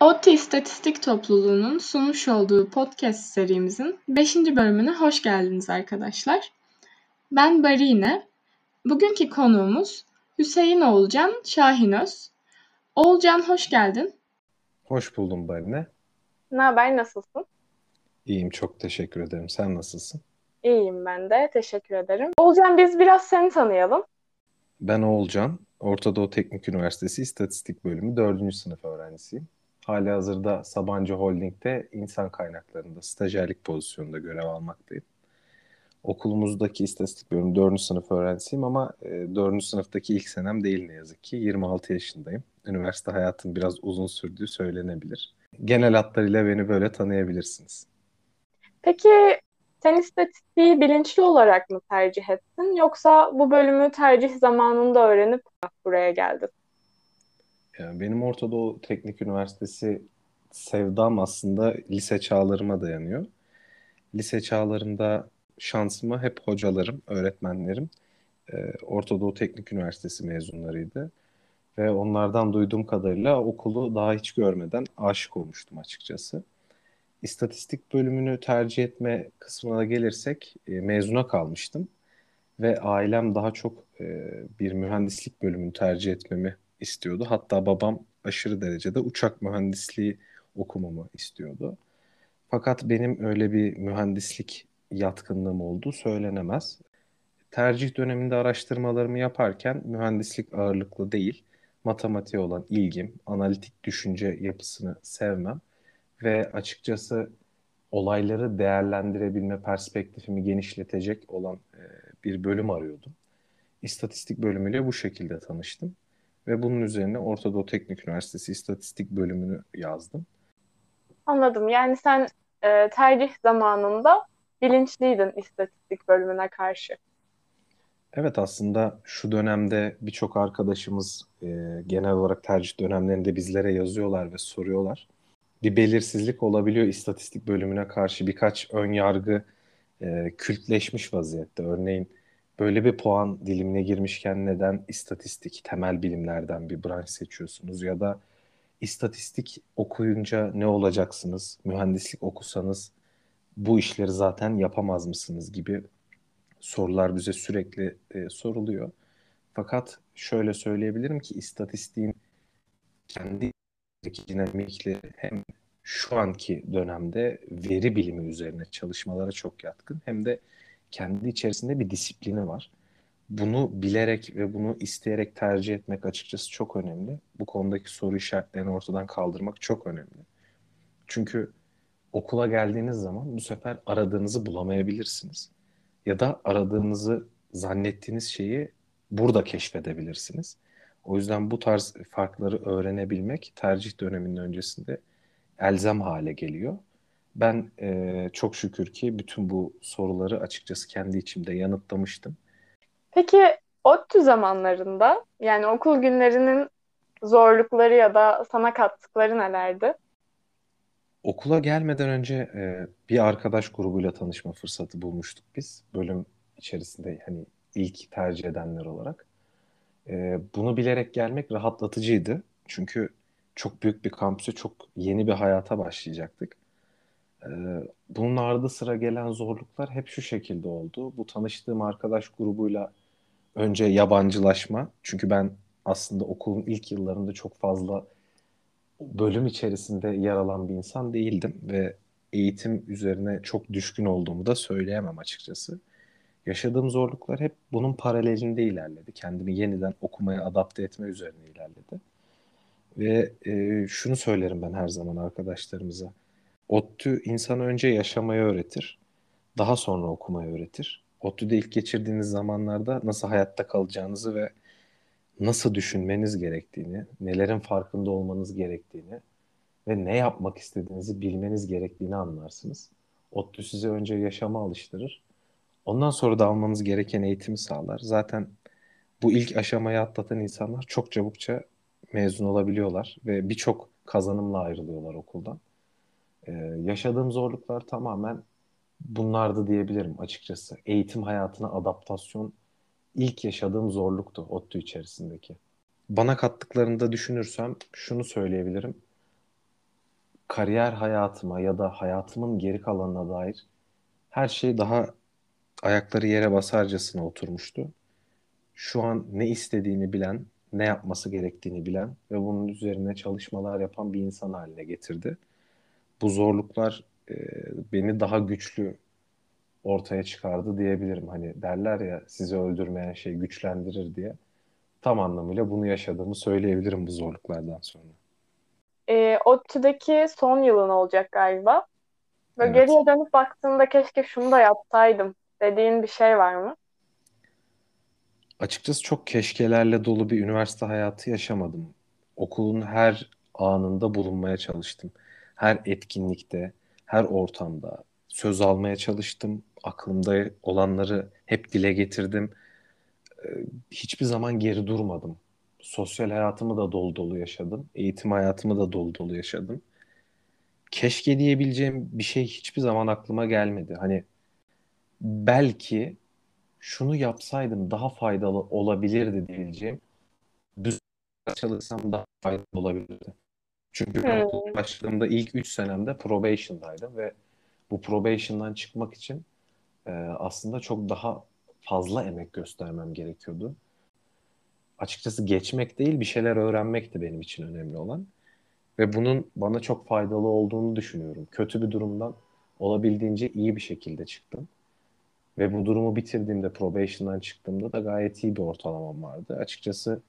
ODTÜ İstatistik Topluluğu'nun sunmuş olduğu podcast serimizin 5. bölümüne hoş geldiniz arkadaşlar. Ben Barine. Bugünkü konuğumuz Hüseyin Oğulcan Şahinöz. Oğulcan hoş geldin. Hoş buldum Barine. Ne haber, nasılsın? İyiyim, çok teşekkür ederim. Sen nasılsın? İyiyim ben de, teşekkür ederim. Oğulcan biz biraz seni tanıyalım. Ben Oğulcan, Orta Doğu Teknik Üniversitesi İstatistik Bölümü 4. sınıf öğrencisiyim. Hali hazırda Sabancı Holding'de insan kaynaklarında stajyerlik pozisyonunda görev almaktayım. Okulumuzdaki istatistik bölümü 4. sınıf öğrencisiyim ama 4. E, sınıftaki ilk senem değil ne yazık ki. 26 yaşındayım. Üniversite hayatım biraz uzun sürdüğü söylenebilir. Genel hatlarıyla beni böyle tanıyabilirsiniz. Peki sen istatistiği bilinçli olarak mı tercih ettin yoksa bu bölümü tercih zamanında öğrenip buraya geldin? Benim Orta Doğu Teknik Üniversitesi sevdam aslında lise çağlarıma dayanıyor. Lise çağlarımda şansıma hep hocalarım, öğretmenlerim e, Orta Doğu Teknik Üniversitesi mezunlarıydı. Ve onlardan duyduğum kadarıyla okulu daha hiç görmeden aşık olmuştum açıkçası. İstatistik bölümünü tercih etme kısmına gelirsek e, mezuna kalmıştım. Ve ailem daha çok e, bir mühendislik bölümünü tercih etmemi istiyordu. Hatta babam aşırı derecede uçak mühendisliği okumamı istiyordu. Fakat benim öyle bir mühendislik yatkınlığım olduğu söylenemez. Tercih döneminde araştırmalarımı yaparken mühendislik ağırlıklı değil, matematiğe olan ilgim, analitik düşünce yapısını sevmem ve açıkçası olayları değerlendirebilme perspektifimi genişletecek olan e, bir bölüm arıyordum. İstatistik bölümüyle bu şekilde tanıştım ve bunun üzerine Orta Doğu Teknik Üniversitesi İstatistik bölümünü yazdım. Anladım. Yani sen e, tercih zamanında bilinçliydin istatistik bölümüne karşı. Evet aslında şu dönemde birçok arkadaşımız e, genel olarak tercih dönemlerinde bizlere yazıyorlar ve soruyorlar. Bir belirsizlik olabiliyor istatistik bölümüne karşı birkaç ön yargı e, kültleşmiş vaziyette. Örneğin böyle bir puan dilimine girmişken neden istatistik, temel bilimlerden bir branş seçiyorsunuz ya da istatistik okuyunca ne olacaksınız? Mühendislik okusanız bu işleri zaten yapamaz mısınız gibi sorular bize sürekli e, soruluyor. Fakat şöyle söyleyebilirim ki istatistiğin kendi dinamikleri hem şu anki dönemde veri bilimi üzerine çalışmalara çok yatkın hem de kendi içerisinde bir disiplini var. Bunu bilerek ve bunu isteyerek tercih etmek açıkçası çok önemli. Bu konudaki soru işaretlerini ortadan kaldırmak çok önemli. Çünkü okula geldiğiniz zaman bu sefer aradığınızı bulamayabilirsiniz. Ya da aradığınızı zannettiğiniz şeyi burada keşfedebilirsiniz. O yüzden bu tarz farkları öğrenebilmek tercih döneminin öncesinde elzem hale geliyor. Ben e, çok şükür ki bütün bu soruları açıkçası kendi içimde yanıtlamıştım. Peki ODTÜ zamanlarında yani okul günlerinin zorlukları ya da sana kattıkları nelerdi? Okula gelmeden önce e, bir arkadaş grubuyla tanışma fırsatı bulmuştuk biz. Bölüm içerisinde hani ilk tercih edenler olarak. E, bunu bilerek gelmek rahatlatıcıydı. Çünkü çok büyük bir kampüse çok yeni bir hayata başlayacaktık. E, bunun ardı sıra gelen zorluklar hep şu şekilde oldu. Bu tanıştığım arkadaş grubuyla önce yabancılaşma. Çünkü ben aslında okulun ilk yıllarında çok fazla bölüm içerisinde yer alan bir insan değildim ve eğitim üzerine çok düşkün olduğumu da söyleyemem açıkçası. Yaşadığım zorluklar hep bunun paralelinde ilerledi. Kendimi yeniden okumaya adapte etme üzerine ilerledi. Ve e, şunu söylerim ben her zaman arkadaşlarımıza. ODTÜ insanı önce yaşamayı öğretir. Daha sonra okumayı öğretir. ODTÜ'de ilk geçirdiğiniz zamanlarda nasıl hayatta kalacağınızı ve nasıl düşünmeniz gerektiğini, nelerin farkında olmanız gerektiğini ve ne yapmak istediğinizi bilmeniz gerektiğini anlarsınız. ODTÜ size önce yaşama alıştırır. Ondan sonra da almanız gereken eğitimi sağlar. Zaten bu ilk aşamayı atlatan insanlar çok çabukça mezun olabiliyorlar ve birçok kazanımla ayrılıyorlar okuldan. Ee, yaşadığım zorluklar tamamen bunlardı diyebilirim açıkçası. Eğitim hayatına adaptasyon ilk yaşadığım zorluktu ODTÜ içerisindeki. Bana kattıklarını da düşünürsem şunu söyleyebilirim. kariyer hayatıma ya da hayatımın geri kalanına dair her şey daha ayakları yere basarcasına oturmuştu. Şu an ne istediğini bilen, ne yapması gerektiğini bilen ve bunun üzerine çalışmalar yapan bir insan haline getirdi. Bu zorluklar e, beni daha güçlü ortaya çıkardı diyebilirim. Hani derler ya sizi öldürmeyen şey güçlendirir diye. Tam anlamıyla bunu yaşadığımı söyleyebilirim bu zorluklardan sonra. E, ODTÜ'deki son yılın olacak galiba. Ve Evet. geriye dönüp baktığında keşke şunu da yapsaydım dediğin bir şey var mı? Açıkçası çok keşkelerle dolu bir üniversite hayatı yaşamadım. Okulun her anında bulunmaya çalıştım. Her etkinlikte, her ortamda söz almaya çalıştım. Aklımda olanları hep dile getirdim. Ee, Hiçbir zaman geri durmadım. Sosyal hayatımı da dolu dolu yaşadım. Eğitim hayatımı da dolu dolu yaşadım. Keşke diyebileceğim bir şey hiçbir zaman aklıma gelmedi. Hani belki şunu yapsaydım daha faydalı olabilirdi diyeceğim. Düz çalışsam daha faydalı olabilirdi. Çünkü ben okula başladığımda ilk 3 senemde probation'daydım ve bu probation'dan çıkmak için e, aslında çok daha fazla emek göstermem gerekiyordu. Açıkçası geçmek değil bir şeyler öğrenmekti benim için önemli olan. Ve bunun bana çok faydalı olduğunu düşünüyorum. Kötü bir durumdan olabildiğince iyi bir şekilde çıktım. Ve bu durumu bitirdiğimde, probation'dan çıktığımda da gayet iyi bir ortalamam vardı. Açıkçası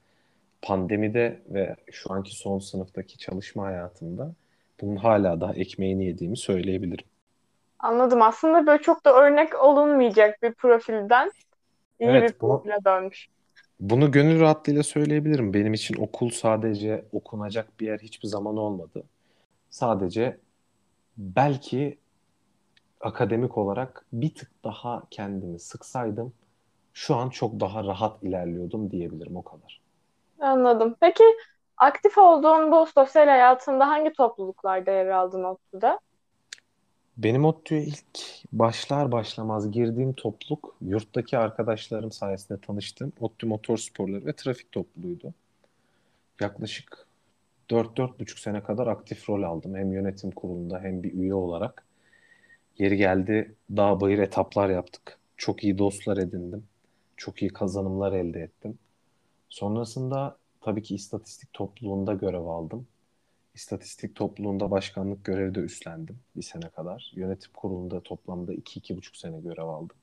pandemide ve şu anki son sınıftaki çalışma hayatımda bunun hala daha ekmeğini yediğimi söyleyebilirim. Anladım. Aslında böyle çok da örnek olunmayacak bir profilden iyi Evet, bir profile dönmüş. Bunu gönül rahatlığıyla söyleyebilirim. Benim için okul sadece okunacak bir yer hiçbir zaman olmadı. Sadece belki akademik olarak bir tık daha kendimi sıksaydım şu an çok daha rahat ilerliyordum diyebilirim o kadar. Anladım. Peki aktif olduğun bu sosyal hayatında hangi topluluklarda yer aldın ODTÜ'de? Benim ODTÜ'ye ilk başlar başlamaz girdiğim topluluk yurttaki arkadaşlarım sayesinde tanıştığım ODTÜ Motor Sporları ve Trafik topluluğuydu. Yaklaşık 4-4,5 sene kadar aktif rol aldım. Hem yönetim kurulunda hem bir üye olarak. Yeri geldi dağ bayır etaplar yaptık. Çok iyi dostlar edindim. Çok iyi kazanımlar elde ettim. Sonrasında tabii ki istatistik topluluğunda görev aldım. İstatistik topluluğunda başkanlık görevi de üstlendim bir sene kadar. Yönetim kurulunda toplamda 2-2,5 sene görev aldım.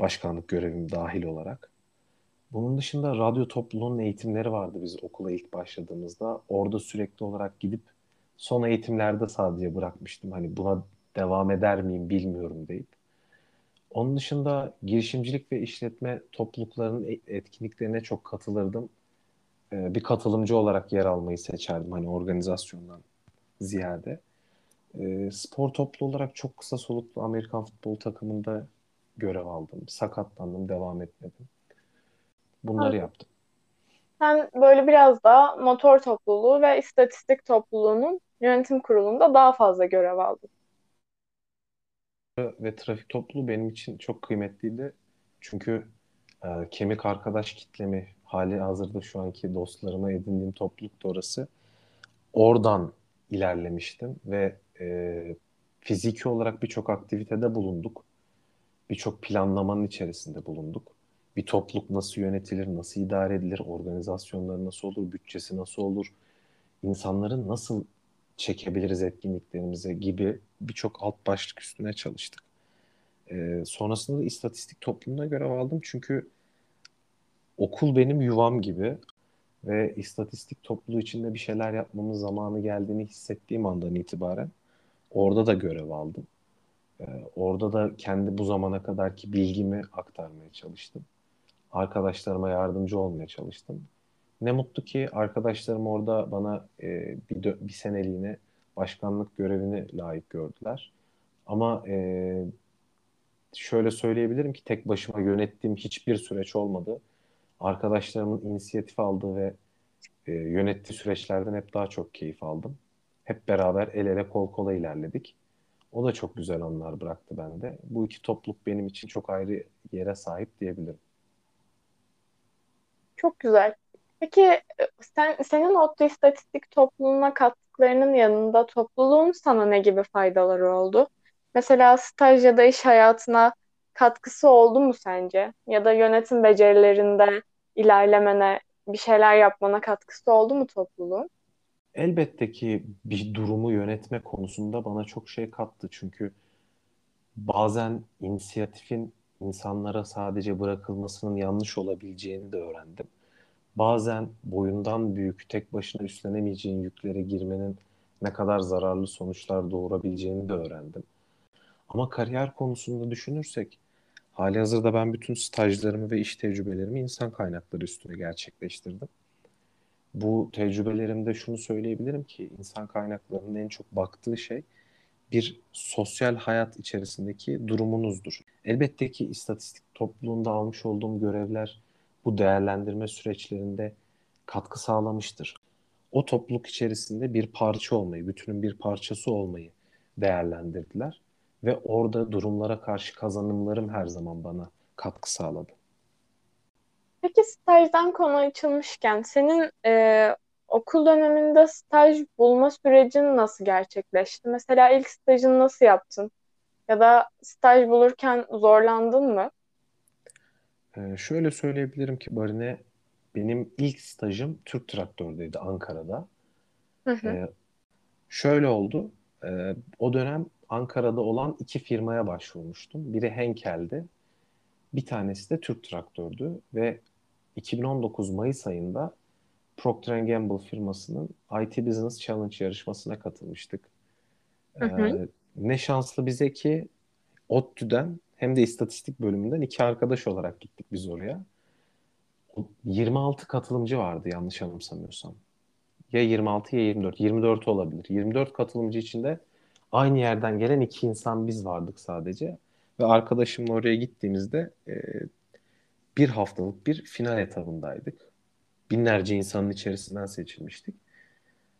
Başkanlık görevim dahil olarak. Bunun dışında radyo topluluğunun eğitimleri vardı biz okula ilk başladığımızda. Orada sürekli olarak gidip son eğitimlerde sadece bırakmıştım. Hani buna devam eder miyim bilmiyorum deyip. Onun dışında girişimcilik ve işletme topluluklarının e- etkinliklerine çok katılırdım. Ee, Bir katılımcı olarak yer almayı seçerdim hani organizasyondan ziyade. Ee, Spor topluluğu olarak çok kısa soluklu Amerikan futbol takımında görev aldım. Sakatlandım, devam etmedim. Bunları Anladım. yaptım. Sen böyle biraz daha motor topluluğu ve istatistik topluluğunun yönetim kurulunda daha fazla görev aldın. Ve trafik topluluğu benim için çok kıymetliydi. Çünkü e, kemik arkadaş kitlemi hali hazırda şu anki dostlarıma edindiğim topluluk da orası. Oradan ilerlemiştim ve e, fiziki olarak birçok aktivitede bulunduk. Birçok planlamanın içerisinde bulunduk. Bir topluluk nasıl yönetilir, nasıl idare edilir, organizasyonları nasıl olur, bütçesi nasıl olur, insanları nasıl çekebiliriz etkinliklerimize gibi birçok alt başlık üstüne çalıştık. Ee, sonrasında da istatistik toplumuna görev aldım çünkü okul benim yuvam gibi ve istatistik topluluğu içinde bir şeyler yapmamın zamanı geldiğini hissettiğim andan itibaren orada da görev aldım. Ee, orada da kendi bu zamana kadarki bilgimi aktarmaya çalıştım. Arkadaşlarıma yardımcı olmaya çalıştım. Ne mutlu ki arkadaşlarım orada bana e, bir, bir seneliğine başkanlık görevini layık gördüler. Ama e, şöyle söyleyebilirim ki tek başıma yönettiğim hiçbir süreç olmadı. Arkadaşlarımın inisiyatif aldığı ve e, yönettiği süreçlerden hep daha çok keyif aldım. Hep beraber el ele kol kola ilerledik. O da çok güzel anlar bıraktı bende. Bu iki topluluk benim için çok ayrı yere sahip diyebilirim. Çok güzel. Peki sen senin ODTÜ istatistik topluluğuna kattıklarının yanında topluluğun sana ne gibi faydaları oldu? Mesela staj ya da iş hayatına katkısı oldu mu sence? Ya da yönetim becerilerinde ilerlemene, bir şeyler yapmana katkısı oldu mu topluluğun? Elbette ki bir durumu yönetme konusunda bana çok şey kattı. Çünkü bazen inisiyatifin insanlara sadece bırakılmasının yanlış olabileceğini de öğrendim. Bazen boyundan büyük, tek başına üstlenemeyeceğin yüklere girmenin ne kadar zararlı sonuçlar doğurabileceğini de öğrendim. Ama kariyer konusunda düşünürsek hali hazırda ben bütün stajlarımı ve iş tecrübelerimi insan kaynakları üstüne gerçekleştirdim. Bu tecrübelerimde şunu söyleyebilirim ki insan kaynaklarının en çok baktığı şey bir sosyal hayat içerisindeki durumunuzdur. Elbette ki istatistik topluluğunda almış olduğum görevler bu değerlendirme süreçlerinde katkı sağlamıştır. O topluluk içerisinde bir parça olmayı, bütünün bir parçası olmayı değerlendirdiler ve orada durumlara karşı kazanımlarım her zaman bana katkı sağladı. Peki stajdan konu açılmışken senin e, okul döneminde staj bulma sürecin nasıl gerçekleşti? Mesela ilk stajını nasıl yaptın? Ya da staj bulurken zorlandın mı? Ee, şöyle söyleyebilirim ki Barine benim ilk stajım Türk Traktör'deydi Ankara'da. Hı hı. Ee, şöyle oldu. Ee, o dönem Ankara'da olan iki firmaya başvurmuştum. Biri Henkel'di. Bir tanesi de Türk Traktör'dü ve 2019 Mayıs ayında Procter Gamble firmasının IT Business Challenge yarışmasına katılmıştık. Hı hı. Ee, ne şanslı bize ki ODTÜ'den hem de istatistik bölümünden iki arkadaş olarak gittik biz oraya. 26 katılımcı vardı yanlış anımsamıyorsam. Ya 26 ya 24. 24 olabilir. 24 katılımcı içinde aynı yerden gelen iki insan biz vardık sadece. Ve arkadaşımla oraya gittiğimizde e, bir haftalık bir final etabındaydık. Binlerce insanın içerisinden seçilmiştik.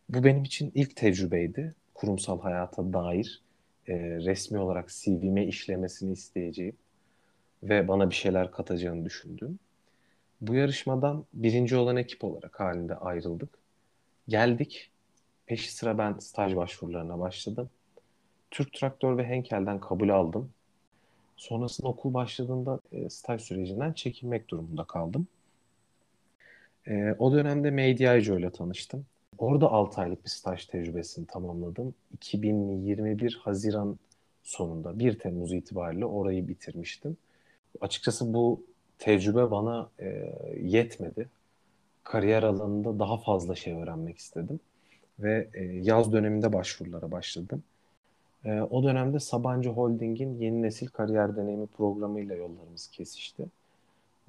Bu benim için ilk tecrübeydi. Kurumsal hayata dair e, resmi olarak CV'me işlemesini isteyeceğim ve bana bir şeyler katacağını düşündüm. Bu yarışmadan birinci olan ekip olarak halinde ayrıldık. Geldik. Peşi sıra ben staj başvurularına başladım. Türk Traktör ve Henkel'den kabul aldım. Sonrasında okul başladığında e, staj sürecinden çekilmek durumunda kaldım. E, o dönemde Medyacı ile tanıştım. Orada 6 aylık bir staj tecrübesini tamamladım. 2021 Haziran sonunda 1 Temmuz itibariyle orayı bitirmiştim. Açıkçası bu tecrübe bana e, yetmedi. Kariyer alanında daha fazla şey öğrenmek istedim. Ve e, yaz döneminde başvurulara başladım. E, o dönemde Sabancı Holding'in yeni nesil kariyer deneyimi programıyla yollarımız kesişti.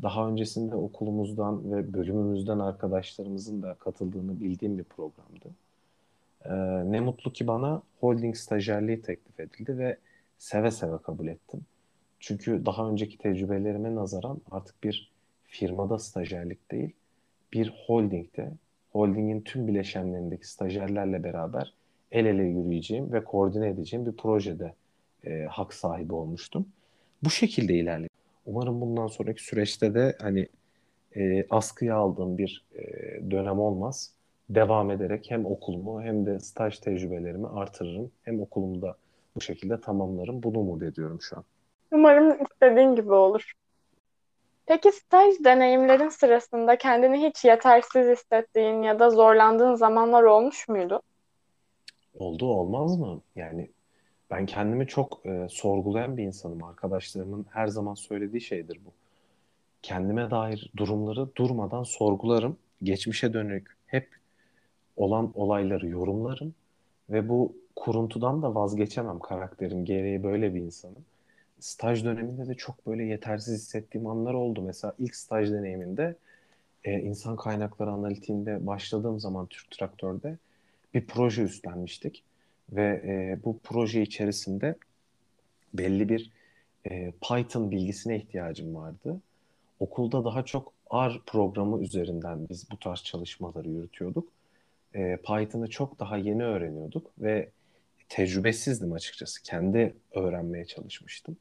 Daha öncesinde okulumuzdan ve bölümümüzden arkadaşlarımızın da katıldığını bildiğim bir programdı. Ee, ne mutlu ki bana holding stajyerliği teklif edildi ve seve seve kabul ettim. Çünkü daha önceki tecrübelerime nazaran artık bir firmada stajyerlik değil, bir holdingde, holdingin tüm bileşenlerindeki stajyerlerle beraber el ele yürüyeceğim ve koordine edeceğim bir projede e, hak sahibi olmuştum. Bu şekilde ilerledim. Umarım bundan sonraki süreçte de hani e, askıya aldığım bir e, dönem olmaz. Devam ederek hem okulumu hem de staj tecrübelerimi artırırım. Hem okulumu da bu şekilde tamamlarım. Bunu umut ediyorum şu an. Umarım istediğin gibi olur. Peki staj deneyimlerin sırasında kendini hiç yetersiz hissettiğin ya da zorlandığın zamanlar olmuş muydu? Oldu olmaz mı? Yani ben kendimi çok e, sorgulayan bir insanım. Arkadaşlarımın her zaman söylediği şeydir bu. Kendime dair durumları durmadan sorgularım. Geçmişe dönük hep olan olayları yorumlarım ve bu kuruntudan da vazgeçemem. Karakterim gereği böyle bir insanım. Staj döneminde de çok böyle yetersiz hissettiğim anlar oldu. Mesela ilk staj deneyiminde e, insan kaynakları analitiğinde başladığım zaman Türk Traktör'de bir proje üstlenmiştik ve e, bu proje içerisinde belli bir e, Python bilgisine ihtiyacım vardı. Okulda daha çok R programı üzerinden biz bu tarz çalışmaları yürütüyorduk. E, Python'ı çok daha yeni öğreniyorduk ve tecrübesizdim açıkçası. Kendi öğrenmeye çalışmıştım.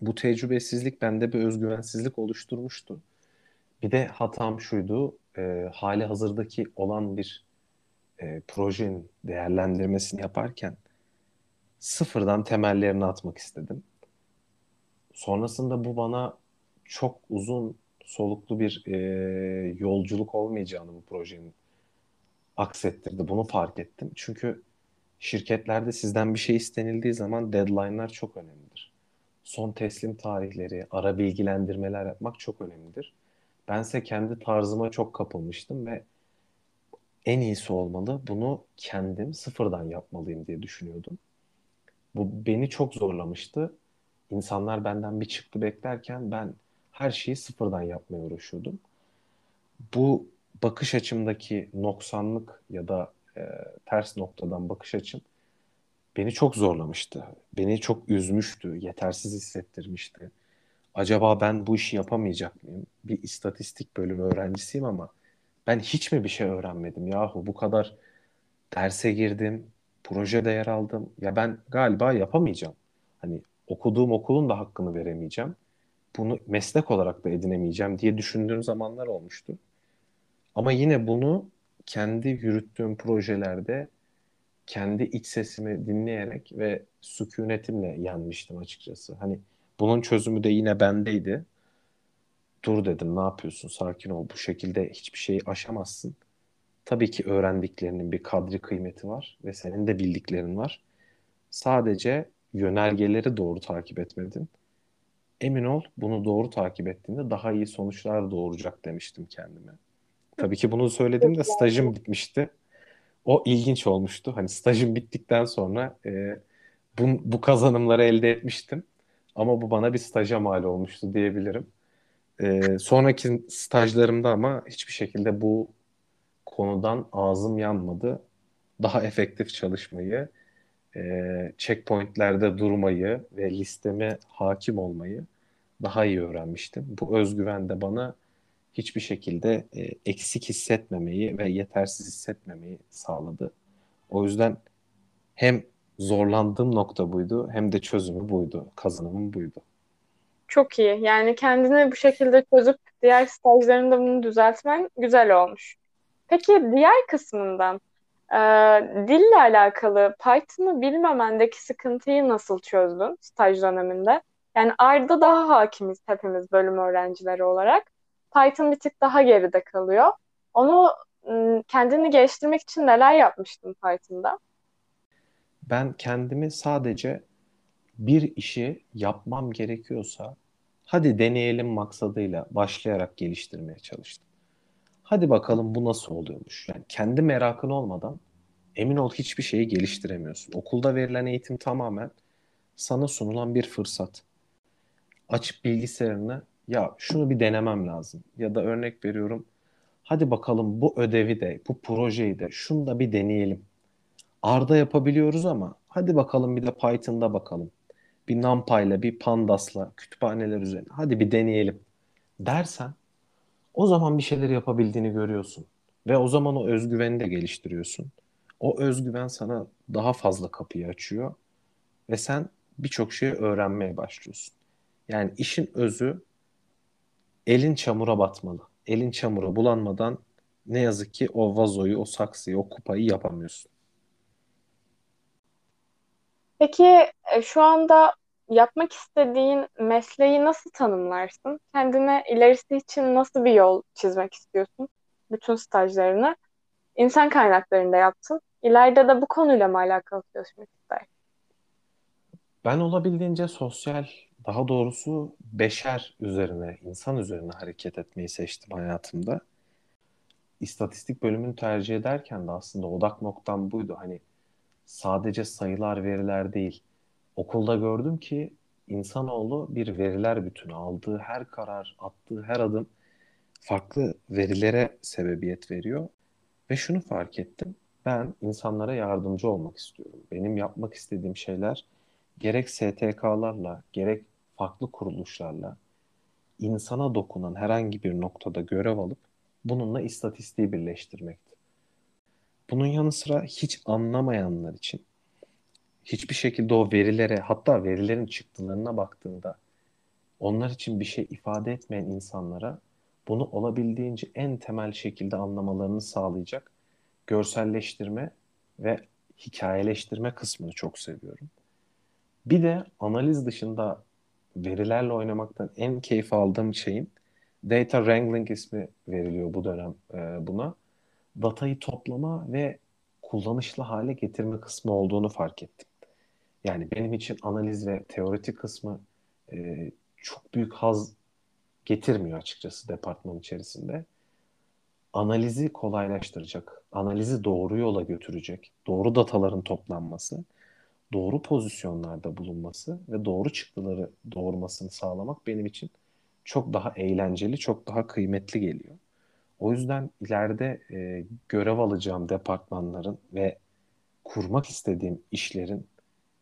Bu tecrübesizlik bende bir özgüvensizlik oluşturmuştu. Bir de hatam şuydu, e, hali hazırdaki olan bir e, projenin değerlendirmesini yaparken sıfırdan temellerini atmak istedim. Sonrasında bu bana çok uzun soluklu bir e, yolculuk olmayacağını bu projenin aksettirdi. Bunu fark ettim. Çünkü şirketlerde sizden bir şey istenildiği zaman deadline'lar çok önemlidir. Son teslim tarihleri, ara bilgilendirmeler yapmak çok önemlidir. Bense kendi tarzıma çok kapılmıştım ve en iyisi olmalı. Bunu kendim sıfırdan yapmalıyım diye düşünüyordum. Bu beni çok zorlamıştı. İnsanlar benden bir çıktı beklerken ben her şeyi sıfırdan yapmaya uğraşıyordum. Bu bakış açımdaki noksanlık ya da e, ters noktadan bakış açım beni çok zorlamıştı. Beni çok üzmüştü, yetersiz hissettirmişti. Acaba ben bu işi yapamayacak mıyım? Bir istatistik bölümü öğrencisiyim ama ben hiç mi bir şey öğrenmedim yahu? Bu kadar derse girdim, projede yer aldım. Ya ben galiba yapamayacağım. Hani okuduğum okulun da hakkını veremeyeceğim. Bunu meslek olarak da edinemeyeceğim diye düşündüğüm zamanlar olmuştu. Ama yine bunu kendi yürüttüğüm projelerde kendi iç sesimi dinleyerek ve sükunetimle yenmiştim açıkçası. Hani bunun çözümü de yine bendeydi. Dur dedim ne yapıyorsun sakin ol bu şekilde hiçbir şeyi aşamazsın. Tabii ki öğrendiklerinin bir kadri kıymeti var ve senin de bildiklerin var. Sadece yönergeleri doğru takip etmedin. Emin ol bunu doğru takip ettiğinde daha iyi sonuçlar doğuracak demiştim kendime. Tabii ki bunu söylediğimde stajım bitmişti. O ilginç olmuştu. Hani stajım bittikten sonra e, bu, bu kazanımları elde etmiştim. Ama bu bana bir staja mal olmuştu diyebilirim. E, sonraki stajlarımda ama hiçbir şekilde bu konudan ağzım yanmadı. Daha efektif çalışmayı, e, checkpointlerde durmayı ve listeme hakim olmayı daha iyi öğrenmiştim. Bu özgüven de bana hiçbir şekilde e, eksik hissetmemeyi ve yetersiz hissetmemeyi sağladı. O yüzden hem zorlandığım nokta buydu hem de çözümü buydu, kazanımım buydu. Çok iyi. Yani kendini bu şekilde çözüp diğer stajlarında bunu düzeltmen güzel olmuş. Peki diğer kısmından e, dille alakalı Python'ı bilmemendeki sıkıntıyı nasıl çözdün staj döneminde? Yani R'da daha hakimiz hepimiz bölüm öğrencileri olarak. Python bir tık daha geride kalıyor. Onu kendini geliştirmek için neler yapmıştın Python'da? Ben kendimi sadece bir işi yapmam gerekiyorsa hadi deneyelim maksadıyla başlayarak geliştirmeye çalıştım. Hadi bakalım bu nasıl oluyormuş. Yani kendi merakın olmadan emin ol hiçbir şeyi geliştiremiyorsun. Okulda verilen eğitim tamamen sana sunulan bir fırsat. Açıp bilgisayarını ya şunu bir denemem lazım. Ya da örnek veriyorum hadi bakalım bu ödevi de bu projeyi de şunu da bir deneyelim. Arda yapabiliyoruz ama hadi bakalım bir de Python'da bakalım. Bir NumPy'la bir Pandas'la kütüphaneler üzerine hadi bir deneyelim dersen o zaman bir şeyler yapabildiğini görüyorsun. Ve o zaman o özgüveni de geliştiriyorsun. O özgüven sana daha fazla kapıyı açıyor ve sen birçok şeyi öğrenmeye başlıyorsun. Yani işin özü elin çamura batmalı. Elin çamura bulanmadan ne yazık ki o vazoyu, o saksıyı, o kupayı yapamıyorsun. Peki e, şu anda yapmak istediğin mesleği nasıl tanımlarsın? Kendine ilerisi için nasıl bir yol çizmek istiyorsun? Bütün stajlarını insan kaynaklarında yaptın. İleride de bu konuyla mı alakalı çalışmak ister? Ben olabildiğince sosyal daha doğrusu beşer üzerine, insan üzerine hareket etmeyi seçtim hayatımda. İstatistik bölümünü tercih ederken de aslında odak noktam buydu. Hani sadece sayılar, veriler değil. Okulda gördüm ki insanoğlu bir veriler bütünü. Aldığı her karar, attığı her adım farklı verilere sebebiyet veriyor. Ve şunu fark ettim. Ben insanlara yardımcı olmak istiyorum. Benim yapmak istediğim şeyler gerek STK'larla gerek farklı kuruluşlarla insana dokunan herhangi bir noktada görev alıp bununla istatistiği birleştirmekti. Bunun yanı sıra hiç anlamayanlar için hiçbir şekilde o verilere hatta verilerin çıktılarına baktığında onlar için bir şey ifade etmeyen insanlara bunu olabildiğince en temel şekilde anlamalarını sağlayacak görselleştirme ve hikayeleştirme kısmını çok seviyorum. Bir de analiz dışında verilerle oynamaktan en keyif aldığım şeyin data wrangling ismi veriliyor bu dönem e, buna. Datayı toplama ve kullanışlı hale getirme kısmı olduğunu fark ettim. Yani benim için analiz ve teoretik kısmı e, çok büyük haz getirmiyor açıkçası departman içerisinde. Analizi kolaylaştıracak, analizi doğru yola götürecek, doğru dataların toplanması, doğru pozisyonlarda bulunması ve doğru çıktıları doğurmasını sağlamak benim için çok daha eğlenceli, çok daha kıymetli geliyor. O yüzden ileride e, görev alacağım departmanların ve kurmak istediğim işlerin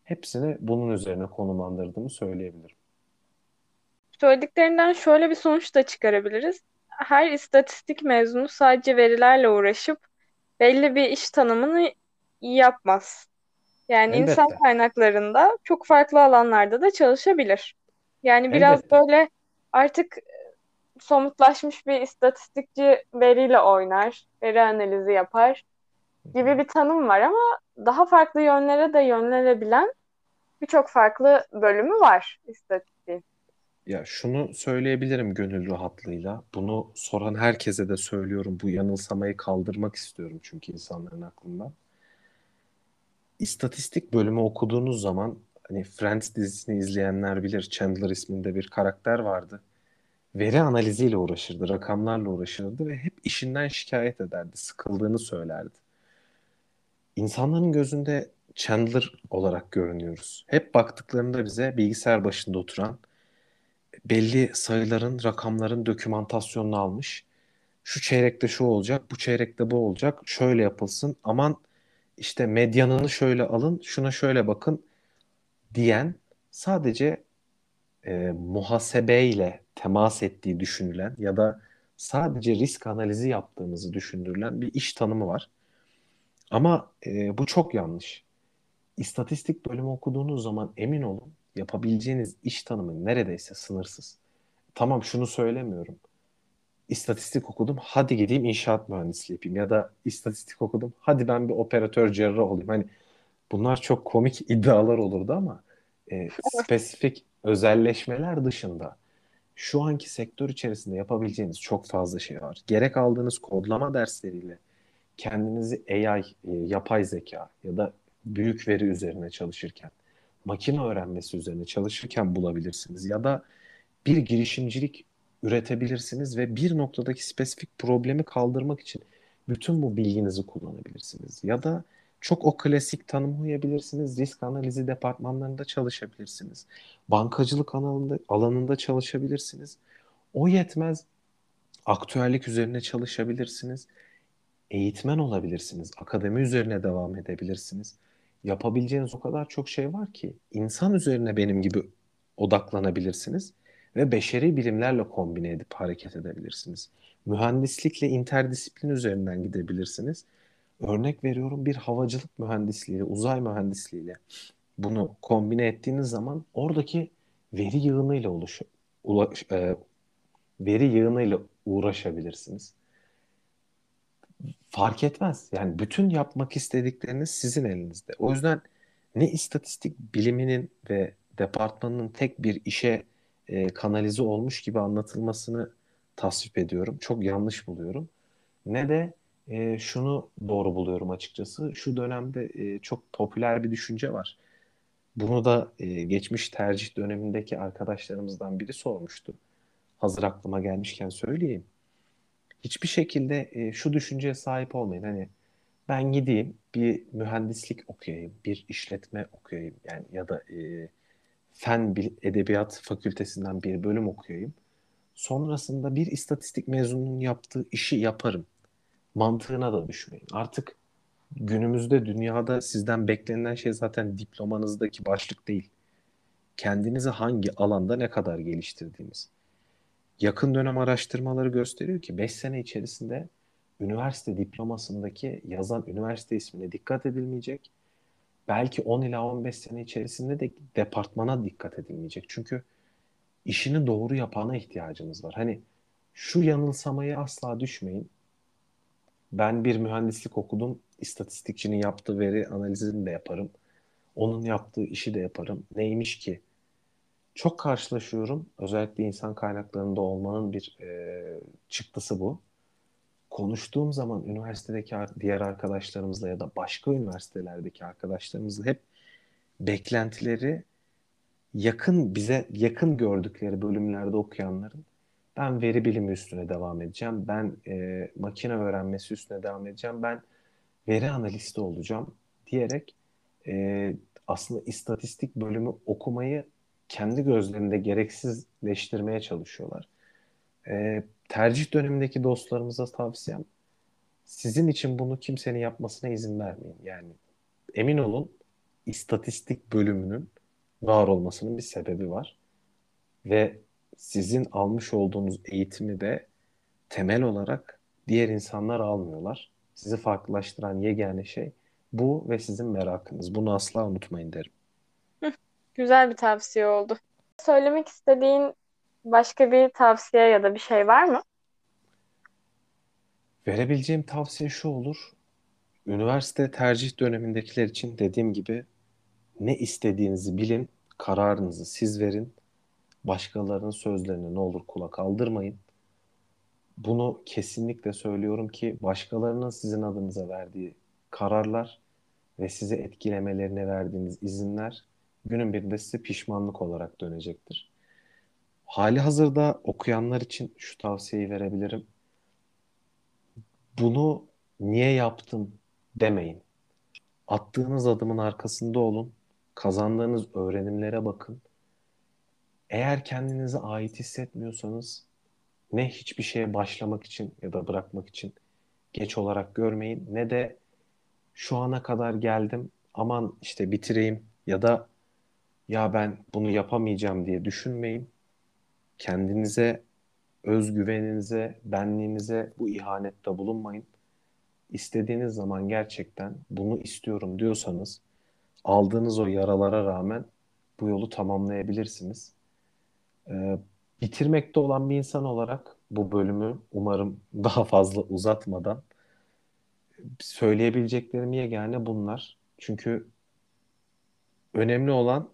hepsini bunun üzerine konumlandırdığımı söyleyebilirim. Söylediklerinden şöyle bir sonuç da çıkarabiliriz. Her istatistik mezunu sadece verilerle uğraşıp belli bir iş tanımını yapmaz. Yani Elbette. insan kaynaklarında çok farklı alanlarda da çalışabilir. Yani biraz Elbette. böyle artık somutlaşmış bir istatistikçi veriyle oynar, veri analizi yapar gibi bir tanım var ama daha farklı yönlere de yönlenebilen birçok farklı bölümü var istatistiğin. Ya şunu söyleyebilirim gönül rahatlığıyla. Bunu soran herkese de söylüyorum. Bu yanılsamayı kaldırmak istiyorum çünkü insanların aklından. İstatistik bölümü okuduğunuz zaman hani Friends dizisini izleyenler bilir. Chandler isminde bir karakter vardı. Veri analiziyle uğraşırdı, rakamlarla uğraşırdı ve hep işinden şikayet ederdi, sıkıldığını söylerdi. İnsanların gözünde Chandler olarak görünüyoruz. Hep baktıklarında bize bilgisayar başında oturan, belli sayıların, rakamların dokümantasyonunu almış. Şu çeyrekte şu olacak, bu çeyrekte bu olacak, şöyle yapılsın. Aman işte medyanını şöyle alın, şuna şöyle bakın diyen sadece e, muhasebeyle temas ettiği düşünülen ya da sadece risk analizi yaptığımızı düşündürülen bir iş tanımı var. Ama e, bu çok yanlış. İstatistik bölümü okuduğunuz zaman emin olun yapabileceğiniz iş tanımı neredeyse sınırsız. Tamam şunu söylemiyorum. İstatistik okudum hadi gideyim inşaat mühendisliği yapayım ya da istatistik okudum hadi ben bir operatör cerrah olayım. Hani bunlar çok komik iddialar olurdu ama e, spesifik özelleşmeler dışında şu anki sektör içerisinde yapabileceğiniz çok fazla şey var. Gerek aldığınız kodlama dersleriyle kendinizi AI, e, yapay zeka ya da büyük veri üzerine çalışırken, makine öğrenmesi üzerine çalışırken bulabilirsiniz. Ya da bir girişimcilik üretebilirsiniz ve bir noktadaki spesifik problemi kaldırmak için bütün bu bilginizi kullanabilirsiniz. Ya da çok o klasik tanımı uyabilirsiniz. Risk analizi departmanlarında çalışabilirsiniz. Bankacılık alanında, alanında çalışabilirsiniz. O yetmez. Aktüellik üzerine çalışabilirsiniz. Eğitmen olabilirsiniz. Akademi üzerine devam edebilirsiniz. Yapabileceğiniz o kadar çok şey var ki insan üzerine benim gibi odaklanabilirsiniz ve beşeri bilimlerle kombine edip hareket edebilirsiniz. Mühendislikle interdisiplin üzerinden gidebilirsiniz. Örnek veriyorum bir havacılık mühendisliği, uzay mühendisliğiyle bunu kombine ettiğiniz zaman oradaki veri yığınıyla ulaş, e, veri yığınıyla uğraşabilirsiniz. Fark etmez. Yani bütün yapmak istedikleriniz sizin elinizde. O yüzden ne istatistik biliminin ve departmanının tek bir işe e, kanalize olmuş gibi anlatılmasını tasvip ediyorum. Çok yanlış buluyorum. Ne de e, şunu doğru buluyorum açıkçası. Şu dönemde e, çok popüler bir düşünce var. Bunu da e, geçmiş tercih dönemindeki arkadaşlarımızdan biri sormuştu. Hazır aklıma gelmişken söyleyeyim. Hiçbir şekilde e, şu düşünceye sahip olmayın. Hani ben gideyim bir mühendislik okuyayım, bir işletme okuyayım yani ya da e, fen bil, edebiyat fakültesinden bir bölüm okuyayım. Sonrasında bir istatistik mezununun yaptığı işi yaparım. Mantığına da düşmeyin. Artık günümüzde dünyada sizden beklenilen şey zaten diplomanızdaki başlık değil. Kendinizi hangi alanda ne kadar geliştirdiğiniz. Yakın dönem araştırmaları gösteriyor ki 5 sene içerisinde üniversite diplomasındaki yazan üniversite ismine dikkat edilmeyecek. Belki 10 ila 15 sene içerisinde de departmana dikkat edilmeyecek. Çünkü işini doğru yapana ihtiyacımız var. Hani şu yanılsamaya asla düşmeyin. Ben bir mühendislik okudum. İstatistikçinin yaptığı veri analizini de yaparım. Onun yaptığı işi de yaparım. Neymiş ki? Çok karşılaşıyorum. Özellikle insan kaynaklarında olmanın bir e, çıktısı bu. Konuştuğum zaman üniversitedeki diğer arkadaşlarımızla ya da başka üniversitelerdeki arkadaşlarımızla hep beklentileri yakın bize yakın gördükleri bölümlerde okuyanların ben veri bilimi üstüne devam edeceğim. Ben e, makine öğrenmesi üstüne devam edeceğim. Ben veri analisti olacağım diyerek e, aslında istatistik bölümü okumayı kendi gözlerinde gereksizleştirmeye çalışıyorlar. E, tercih dönemindeki dostlarımıza tavsiyem sizin için bunu kimsenin yapmasına izin vermeyin. Yani emin olun istatistik bölümünün var olmasının bir sebebi var. Ve sizin almış olduğunuz eğitimi de temel olarak diğer insanlar almıyorlar. Sizi farklılaştıran yegane şey bu ve sizin merakınız. Bunu asla unutmayın derim. Güzel bir tavsiye oldu. Söylemek istediğin başka bir tavsiye ya da bir şey var mı? Verebileceğim tavsiye şu olur. Üniversite tercih dönemindekiler için dediğim gibi ne istediğinizi bilin, kararınızı siz verin. Başkalarının sözlerine ne olur kulak aldırmayın. Bunu kesinlikle söylüyorum ki başkalarının sizin adınıza verdiği kararlar ve sizi etkilemelerine verdiğiniz izinler günün birinde size pişmanlık olarak dönecektir. Hali hazırda okuyanlar için şu tavsiyeyi verebilirim. Bunu niye yaptım demeyin. Attığınız adımın arkasında olun. Kazandığınız öğrenimlere bakın. Eğer kendinize ait hissetmiyorsanız ne hiçbir şeye başlamak için ya da bırakmak için geç olarak görmeyin ne de şu ana kadar geldim aman işte bitireyim ya da ya ben bunu yapamayacağım diye düşünmeyin. Kendinize, özgüveninize, benliğinize bu ihanette bulunmayın. İstediğiniz zaman gerçekten bunu istiyorum diyorsanız aldığınız o yaralara rağmen bu yolu tamamlayabilirsiniz. Ee, bitirmekte olan bir insan olarak bu bölümü umarım daha fazla uzatmadan söyleyebileceklerim yegane bunlar. Çünkü önemli olan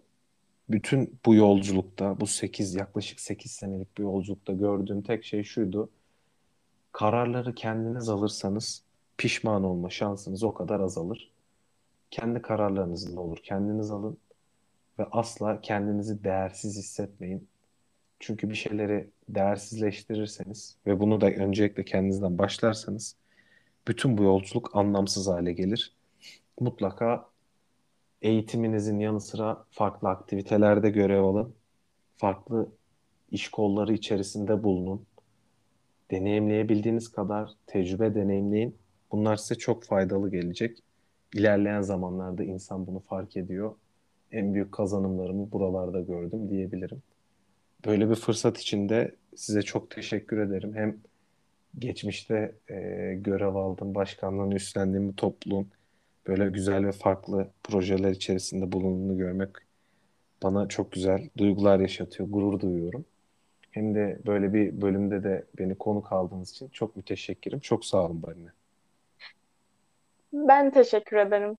bütün bu yolculukta, bu 8 yaklaşık 8 senelik bir yolculukta gördüğüm tek şey şuydu. Kararları kendiniz alırsanız pişman olma şansınız o kadar azalır. Kendi kararlarınızı ne olur kendiniz alın ve asla kendinizi değersiz hissetmeyin. Çünkü bir şeyleri değersizleştirirseniz ve bunu da öncelikle kendinizden başlarsanız bütün bu yolculuk anlamsız hale gelir. Mutlaka eğitiminizin yanı sıra farklı aktivitelerde görev alın. Farklı iş kolları içerisinde bulunun. Deneyimleyebildiğiniz kadar tecrübe deneyimleyin. Bunlar size çok faydalı gelecek. İlerleyen zamanlarda insan bunu fark ediyor. En büyük kazanımlarımı buralarda gördüm diyebilirim. Böyle bir fırsat için de size çok teşekkür ederim. Hem geçmişte e, görev aldım, başkanlığını üstlendiğim bu topluluğun böyle güzel ve farklı projeler içerisinde bulunduğunu görmek bana çok güzel duygular yaşatıyor, gurur duyuyorum. Hem de böyle bir bölümde de beni konuk aldığınız için çok müteşekkirim. Çok sağ olun Barine. Ben teşekkür ederim.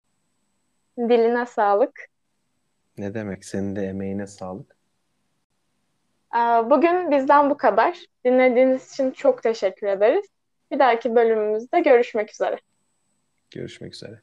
Diline sağlık. Ne demek? Senin de emeğine sağlık. Bugün bizden bu kadar. Dinlediğiniz için çok teşekkür ederiz. Bir dahaki bölümümüzde görüşmek üzere. Görüşmek üzere.